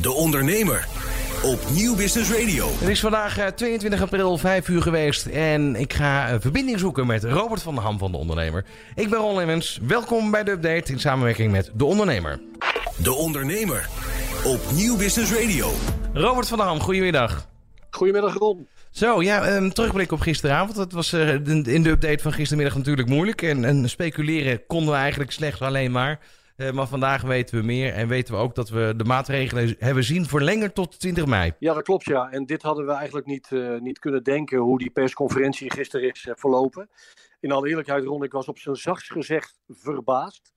De Ondernemer op Nieuw Business Radio. Het is vandaag eh, 22 april, 5 uur geweest. En ik ga een verbinding zoeken met Robert van der Ham van De Ondernemer. Ik ben Ron Lemmens. Welkom bij de update in samenwerking met De Ondernemer. De Ondernemer op Nieuw Business Radio. Robert van der Ham, goedemiddag. Goedemiddag Ron. Zo, ja, een terugblik op gisteravond. Dat was eh, in de update van gistermiddag natuurlijk moeilijk. En, en speculeren konden we eigenlijk slechts alleen maar. Uh, maar vandaag weten we meer en weten we ook dat we de maatregelen hebben zien verlengen tot 20 mei. Ja, dat klopt ja. En dit hadden we eigenlijk niet, uh, niet kunnen denken hoe die persconferentie gisteren is uh, verlopen. In alle eerlijkheid Ron, ik was op zijn zachtst gezegd verbaasd.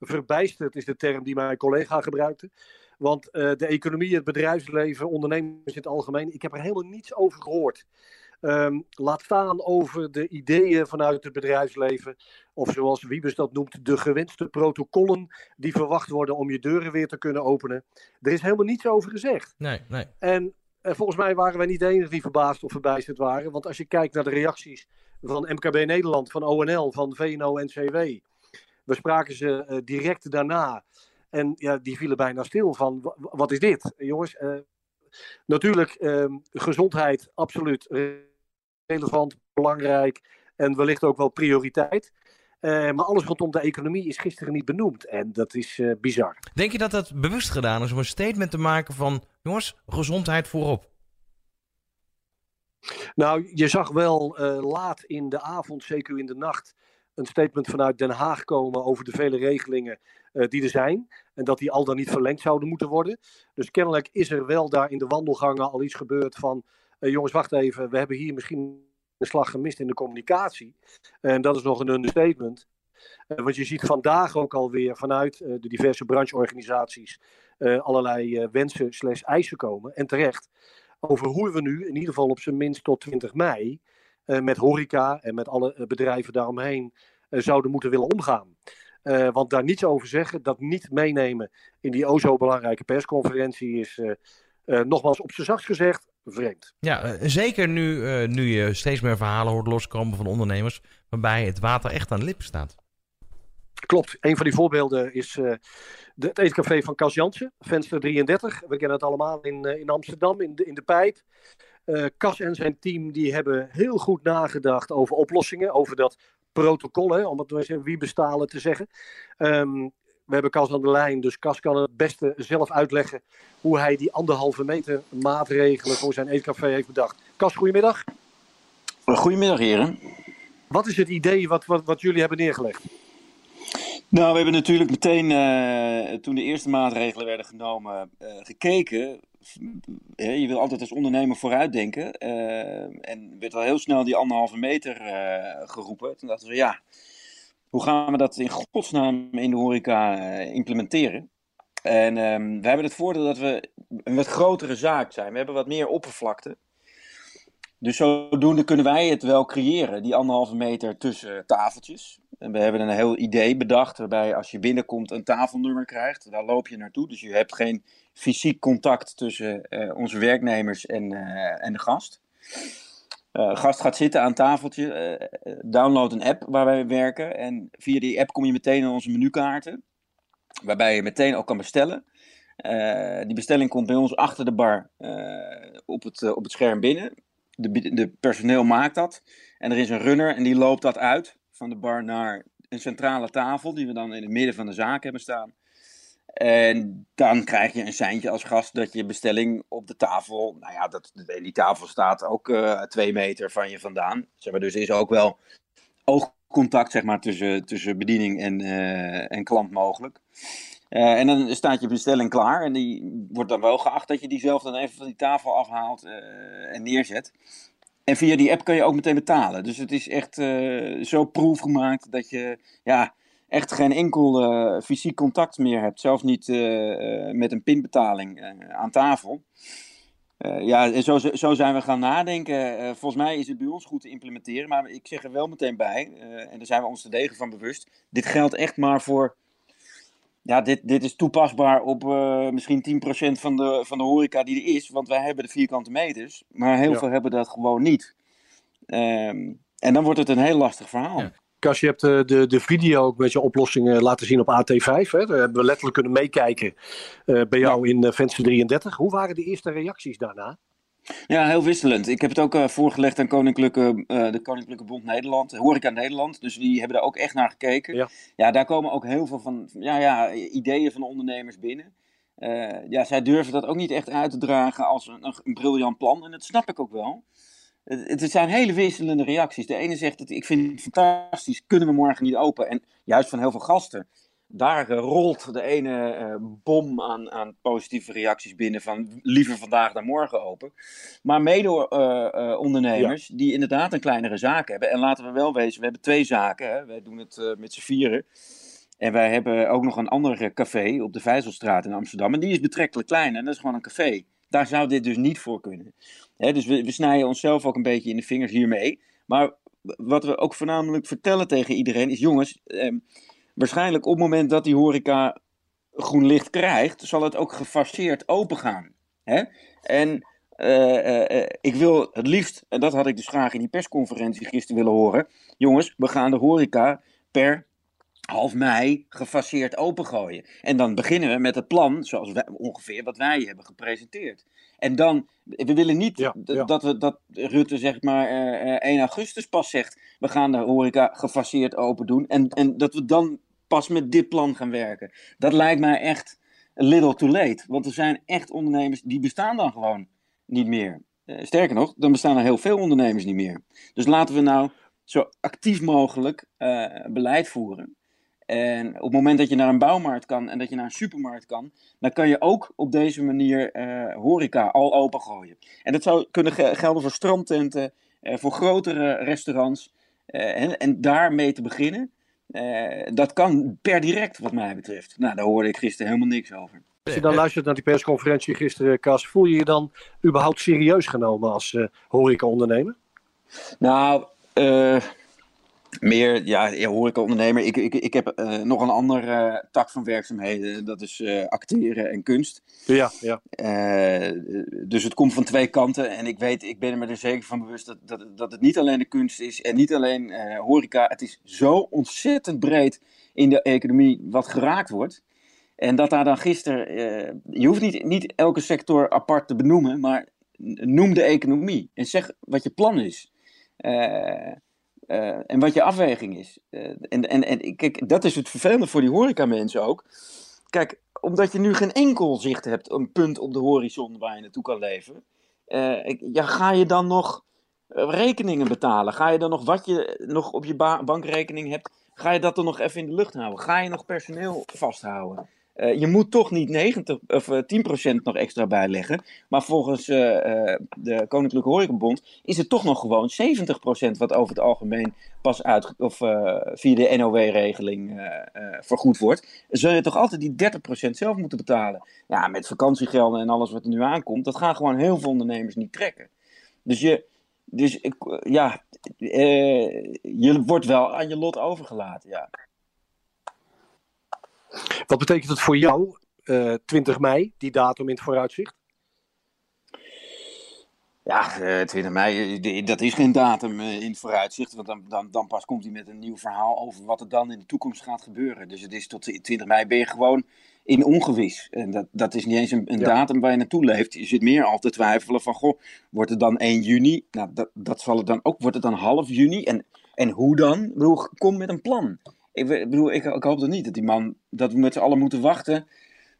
Verbijsterd is de term die mijn collega gebruikte. Want de economie, het bedrijfsleven, ondernemers in het algemeen, ik heb er helemaal niets over gehoord. Um, laat staan over de ideeën vanuit het bedrijfsleven. Of zoals Wiebes dat noemt, de gewenste protocollen die verwacht worden om je deuren weer te kunnen openen. Er is helemaal niets over gezegd. Nee, nee. En uh, volgens mij waren wij niet de enige die verbaasd of verbijsterd waren. Want als je kijkt naar de reacties van MKB Nederland, van ONL, van VNO-NCW. We spraken ze uh, direct daarna. En ja, die vielen bijna stil van, wat is dit? Jongens, uh, natuurlijk gezondheid, absoluut relevant, belangrijk en wellicht ook wel prioriteit. Uh, maar alles rondom de economie is gisteren niet benoemd. En dat is uh, bizar. Denk je dat dat bewust gedaan is om een statement te maken van... jongens, gezondheid voorop? Nou, je zag wel uh, laat in de avond, zeker in de nacht... een statement vanuit Den Haag komen over de vele regelingen die er zijn. En dat die al dan niet verlengd zouden moeten worden. Dus kennelijk is er wel daar in de wandelgangen al iets gebeurd van... Uh, jongens, wacht even, we hebben hier misschien een slag gemist in de communicatie. En dat is nog een understatement. Uh, want je ziet vandaag ook alweer vanuit uh, de diverse brancheorganisaties allerlei wensen slash eisen komen. En terecht. Over hoe we nu, in ieder geval op zijn minst tot 20 mei, met horeca en met alle bedrijven daaromheen zouden moeten willen omgaan. want daar niets over zeggen, dat niet meenemen in die o zo belangrijke persconferentie is nogmaals op zijn zachtst gezegd vreemd. Ja, uh, zeker nu, uh, nu je steeds meer verhalen hoort loskomen van ondernemers waarbij het water echt aan de lippen staat. Klopt. Een van die voorbeelden is uh, de, het eetcafé van Cas Jansen, venster 33. We kennen het allemaal in, in Amsterdam, in de, in de pijp. Cas en zijn team die hebben heel goed nagedacht over oplossingen, over dat protocol, hè, om het eens wie bestalen te zeggen. Um, we hebben Cas aan de lijn, dus Cas kan het beste zelf uitleggen hoe hij die anderhalve meter maatregelen voor zijn eetcafé heeft bedacht. Cas, goedemiddag. Goedemiddag, heren. Wat is het idee wat, wat, wat jullie hebben neergelegd? Nou, we hebben natuurlijk meteen, uh, toen de eerste maatregelen werden genomen, uh, gekeken. Je wil altijd als ondernemer vooruitdenken. Uh, en werd al heel snel die anderhalve meter geroepen. Toen dachten we, ja, hoe gaan we dat in godsnaam in de horeca uh, implementeren? En um, we hebben het voordeel dat we een wat grotere zaak zijn. We hebben wat meer oppervlakte. Dus zodoende kunnen wij het wel creëren, die anderhalve meter tussen tafeltjes. En we hebben een heel idee bedacht waarbij als je binnenkomt een tafelnummer krijgt. Daar loop je naartoe, dus je hebt geen fysiek contact tussen uh, onze werknemers en, en de gast. Uh, gast gaat zitten aan tafeltje, uh, download een app waar wij werken. En via die app kom je meteen aan onze menukaarten, waarbij je meteen ook kan bestellen. Die bestelling komt bij ons achter de bar op, het, op het scherm binnen. De, de personeel maakt dat. En er is een runner en die loopt dat uit van de bar naar een centrale tafel, die we dan in het midden van de zaak hebben staan. En dan krijg je een seintje als gast dat je bestelling op de tafel, nou ja, dat, die tafel staat ook uh, twee meter van je vandaan. Zeg maar, dus is ook wel oogcontact zeg maar, tussen, tussen bediening en, uh, en klant mogelijk. Uh, en dan staat je bestelling klaar en die wordt dan wel geacht dat je die zelf dan even van die tafel afhaalt en neerzet. En via die app kan je ook meteen betalen. Dus het is echt zo proefgemaakt dat je, ja, echt geen enkel uh, fysiek contact meer hebt. Zelfs niet uh, uh, met een pinbetaling aan tafel. ja, zo, zo zijn we gaan nadenken. volgens mij is het bij ons goed te implementeren. Maar ik zeg er wel meteen bij, en daar zijn we ons te degen van bewust. Dit geldt echt maar voor. Ja, dit, dit is toepasbaar op misschien 10% van de, van de horeca die er is. Want wij hebben de vierkante meters. Maar heel ja. veel hebben dat gewoon niet. Um, en dan wordt het een heel lastig verhaal. Ja. Kas, je hebt de, de, de video ook met je oplossingen laten zien op AT5. Hè? Daar hebben we letterlijk kunnen meekijken bij jou in venster 33. Hoe waren de eerste reacties daarna? Ja, heel wisselend. Ik heb het ook uh, voorgelegd aan Koninklijke, uh, de Koninklijke Bond Nederland, Horeca Nederland. Dus die hebben daar ook echt naar gekeken. Ja, ja daar komen ook heel veel van, ja, ja, ideeën van ondernemers binnen. Uh, ja, zij durven dat ook niet echt uit te dragen als een, een, briljant plan. En dat snap ik ook wel. Het, zijn hele wisselende reacties. De ene zegt, ik vind het fantastisch, kunnen we morgen niet open? En juist van heel veel gasten daar rolt de ene uh, bom aan, aan positieve reacties binnen van liever vandaag dan morgen open. Maar mede-ondernemers die inderdaad een kleinere zaak hebben. En laten we wel wezen, we hebben twee zaken. Hè? Wij doen het met z'n vieren. En wij hebben ook nog een ander café op de Vijzelstraat in Amsterdam. En die is betrekkelijk klein en dat is gewoon een café. Daar zou dit dus niet voor kunnen. Dus we, we snijden onszelf ook een beetje in de vingers hiermee. Maar wat we ook voornamelijk vertellen tegen iedereen is: jongens, ehm, waarschijnlijk op het moment dat die horeca groen licht krijgt, zal het ook gefaseerd open gaan. Hè? En uh, uh, ik wil het liefst, en dat had ik dus graag in die persconferentie gisteren willen horen. Jongens, we gaan de horeca per half mei gefaseerd opengooien. En dan beginnen we met het plan, zoals wij, ongeveer wat wij hebben gepresenteerd. En dan, we willen niet ja, ja. dat, we, dat Rutte zeg maar uh, 1 augustus pas zegt, we gaan de horeca gefaseerd open doen. En, en dat we dan pas met dit plan gaan werken. Dat lijkt mij echt a little too late. Want er zijn echt ondernemers die bestaan dan gewoon niet meer. Uh, sterker nog, dan bestaan er heel veel ondernemers niet meer. Dus laten we nou zo actief mogelijk uh, beleid voeren. En op het moment dat je naar een bouwmarkt kan en dat je naar een supermarkt kan, dan kan je ook op deze manier uh, horeca al opengooien. En dat zou kunnen gelden voor strandtenten, uh, voor grotere restaurants. Uh, en, en daarmee te beginnen, dat kan per direct wat mij betreft. Nou, daar hoorde ik gisteren helemaal niks over. Als je dan luistert naar die persconferentie gisteren, Cas, voel je je dan überhaupt serieus genomen als horeca-ondernemer? Nou, meer, ja, horeca-ondernemer. Ik, ik, ik heb uh, nog een andere uh, tak van werkzaamheden. Dat is uh, acteren en kunst. Ja, ja. dus het komt van twee kanten. En ik weet, ik ben er me er zeker van bewust dat, dat, dat het niet alleen de kunst is. En niet alleen horeca. Het is zo ontzettend breed in de economie wat geraakt wordt. En dat daar dan gisteren... je hoeft niet, niet elke sector apart te benoemen. Maar noem de economie. En zeg wat je plan is. Eh uh, en wat je afweging is. Uh, en, en, en kijk, dat is het vervelende voor die horeca-mensen ook. Kijk, omdat je nu geen enkel zicht hebt, een punt op de horizon waar je naartoe kan leven. Uh, ja, ga je dan nog rekeningen betalen? Ga je dan nog wat je nog op je bankrekening hebt, ga je dat dan nog even in de lucht houden? Ga je nog personeel vasthouden? Uh, je moet toch niet 90 of uh, eh, 10% nog extra bijleggen. Maar volgens uh, de Koninklijke Horecabond is het toch nog gewoon 70% wat over het algemeen pas uit, of, via de NOW-regeling vergoed wordt. Zul je toch altijd die 30% zelf moeten betalen? Ja, met vakantiegelden en alles wat er nu aankomt, dat gaan gewoon heel veel ondernemers niet trekken. Dus je, dus, ja, je wordt wel aan je lot overgelaten, ja. Wat betekent het voor jou, uh, eh, 20 mei, die datum in het vooruitzicht? Ja, uh, eh, 20 mei, eh, dat is geen datum in het vooruitzicht. Want dan, dan, dan pas komt hij met een nieuw verhaal over wat er dan in de toekomst gaat gebeuren. Dus het is tot 20 mei ben je gewoon in ongewis. En dat, dat is niet eens een, een datum waar je naartoe leeft. Je zit meer al te twijfelen van, goh, wordt het dan 1 juni? Nou, dat, dat zal het dan ook. Wordt het dan half juni? En, en hoe dan? Ik bedoel, kom met een plan. Ik, bedoel, ik, ik hoop dat niet dat die man, dat we met z'n allen moeten wachten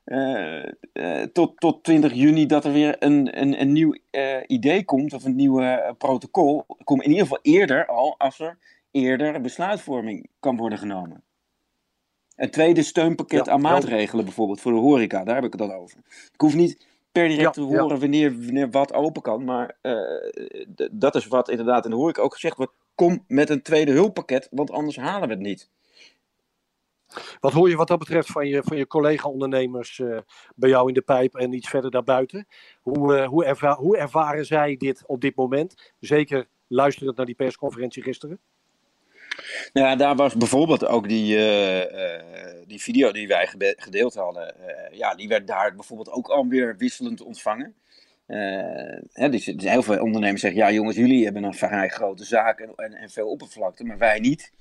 uh, uh, tot, tot 20 juni dat er weer een, een, een nieuw uh, idee komt of een nieuw protocol. Kom in ieder geval eerder al als er eerder besluitvorming kan worden genomen. Een tweede steunpakket ja, aan maatregelen bijvoorbeeld voor de horeca, daar heb ik het dan over. Ik hoef niet per direct ja, te horen wanneer, wanneer wat open kan, maar dat is wat inderdaad in de horeca ook gezegd wordt. Kom met een tweede hulppakket, want anders halen we het niet. Wat hoor je wat dat betreft van je, van je collega-ondernemers uh, bij jou in de pijp en iets verder daarbuiten? Hoe, uh, hoe, hoe ervaren zij dit op dit moment? Zeker luisterend naar die persconferentie gisteren. Ja, daar was bijvoorbeeld ook die, uh, die video die wij gedeeld hadden. ja, die werd daar bijvoorbeeld ook alweer wisselend ontvangen. Hè, dus, dus, heel veel ondernemers zeggen: ja, jongens, jullie hebben een vrij grote zaak en, en, en veel oppervlakte, maar wij niet.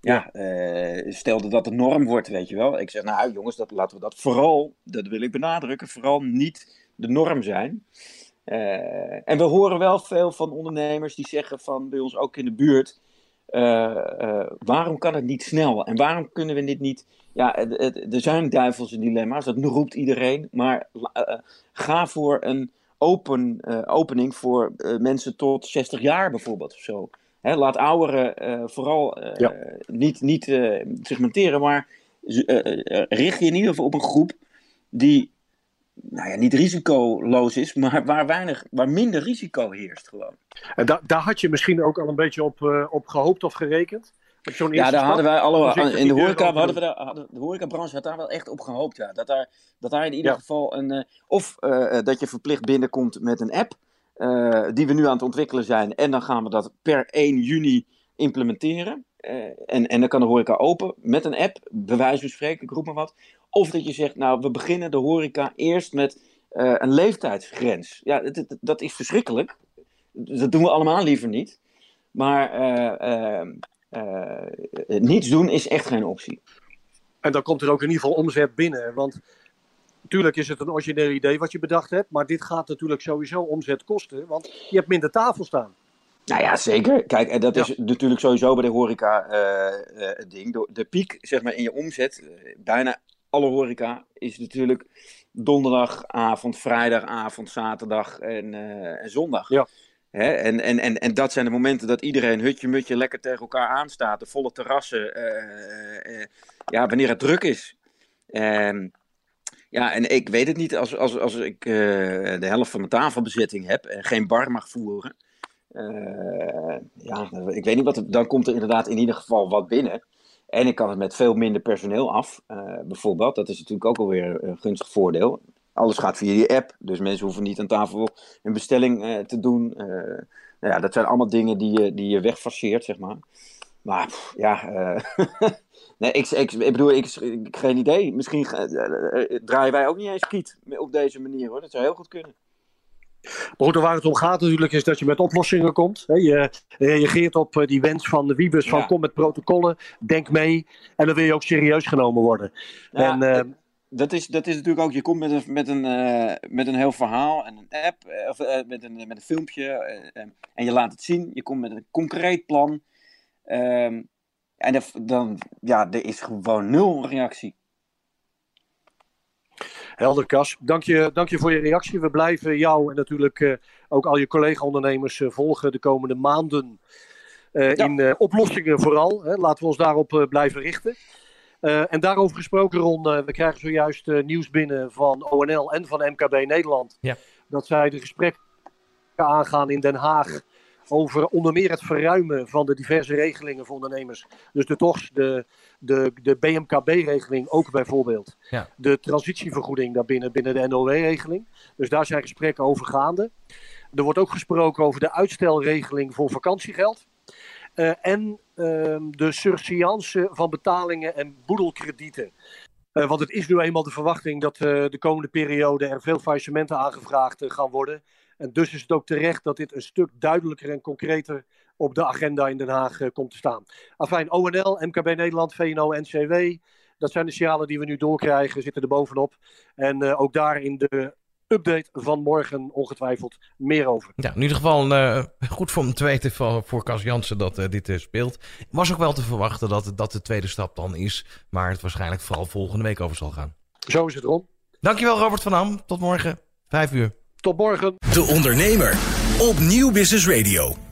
Ja, uh, stelde dat de norm wordt, weet je wel. Ik zeg, nou jongens, dat, laten we dat vooral, dat wil ik benadrukken, vooral niet de norm zijn. Uh, en we horen wel veel van ondernemers die zeggen van bij ons ook in de buurt, uh, waarom kan het niet snel? En waarom kunnen we dit niet... Ja, er zijn duivelse dilemma's, dat roept iedereen. Maar ga voor een open, opening voor mensen tot 60 jaar bijvoorbeeld of zo. Hè, laat ouderen vooral niet, niet segmenteren, maar richt je in ieder geval op een groep die nou ja, niet risicoloos is, maar waar, weinig, waar minder risico heerst gewoon. En da daar had je misschien ook al een beetje op, op gehoopt of gerekend? Ja, daar hadden wij alle, in de horeca, hadden we daar, hadden, de horecabranche had daar wel echt op gehoopt, ja. Dat daar, dat daar in ieder geval een, of dat je verplicht binnenkomt met een app, die we nu aan het ontwikkelen zijn. En dan gaan we dat per 1 juni implementeren. en, en dan kan de horeca open met een app, bij wijze van spreken, ik roep maar wat. Of dat je zegt, nou, we beginnen de horeca eerst met uh, een leeftijdsgrens. Ja, dat, dat, is verschrikkelijk. Dat doen we allemaal liever niet. Maar niets doen is echt geen optie. En dan komt er ook in ieder geval omzet binnen. Want natuurlijk is het een origineel idee wat je bedacht hebt. Maar dit gaat natuurlijk sowieso omzet kosten. Want je hebt minder tafel staan. Nou ja, zeker. Kijk, en dat is natuurlijk sowieso bij de horeca het ding. De, de, piek zeg maar, in je omzet, bijna alle horeca is natuurlijk donderdagavond, vrijdagavond, zaterdag en, en zondag. Ja. Hè? En, en, en, en dat zijn de momenten dat iedereen hutje-mutje lekker tegen elkaar aanstaat. De volle terrassen. Ja, wanneer het druk is. Um, ja, en ik weet het niet. Als, als, als ik de helft van mijn tafelbezetting heb en geen bar mag voeren. ja, ik weet niet wat. Dan komt er inderdaad in ieder geval wat binnen. En ik kan het met veel minder personeel af, uh, bijvoorbeeld. Dat is natuurlijk ook alweer een gunstig voordeel. Alles gaat via die app, dus mensen hoeven niet aan tafel een bestelling te doen. Nou ja, dat zijn allemaal dingen die je, die je zeg maar. Maar pff, ja, nee, ik, ik, ik, bedoel, ik, ik, geen idee. Misschien draaien wij ook niet eens kiet op deze manier hoor. Dat zou heel goed kunnen. Maar goed, waar het om gaat natuurlijk is dat je met oplossingen komt. Je reageert op eh, die wens van de Wiebes van kom met protocollen, denk mee. En dan wil je ook serieus genomen worden. Ja, en, uh, dat, is, dat is natuurlijk ook, je komt met een, met een, uh, met een heel verhaal en een app, of met, een, met een filmpje en je laat het zien. Je komt met een concreet plan. Ehm, en dan, ja, er is gewoon nul reactie. Helder, Kas. Dank je, dank je voor je reactie. We blijven jou en natuurlijk uh, ook al je collega-ondernemers uh, volgen de komende maanden. Uh, ja. In oplossingen vooral. Hè. Laten we ons daarop blijven richten. en daarover gesproken, Ron, we krijgen zojuist nieuws binnen van ONL en van MKB Nederland. Ja. Dat zij de gesprekken aangaan in Den Haag over onder meer het verruimen van de diverse regelingen voor ondernemers. Dus de TOCS, de, de, de BMKB-regeling ook bijvoorbeeld. Ja. De transitievergoeding daarbinnen, binnen de NOW-regeling. Dus daar zijn gesprekken over gaande. Er wordt ook gesproken over de uitstelregeling voor vakantiegeld. Uh, en uh, de surseance van betalingen en boedelkredieten. Uh, want het is nu eenmaal de verwachting dat uh, de komende periode er veel faillissementen aangevraagd gaan worden. En dus is het ook terecht dat dit een stuk duidelijker en concreter op de agenda in Den Haag uh, komt te staan. Afijn, ONL, MKB Nederland, VNO, NCW. Dat zijn de signalen die we nu doorkrijgen, zitten er bovenop. En uh, ook daar in de update van morgen ongetwijfeld meer over. Ja, in ieder geval uh, goed voor om te weten voor, voor Cas Jansen dat uh, dit uh, speelt. Was ook wel te verwachten dat, dat de tweede stap dan is. Maar het waarschijnlijk vooral volgende week over zal gaan. Zo is het, Ron. Dankjewel Robert van Ham. Tot morgen, vijf uur. Tot morgen. De Ondernemer op Nieuw Business Radio.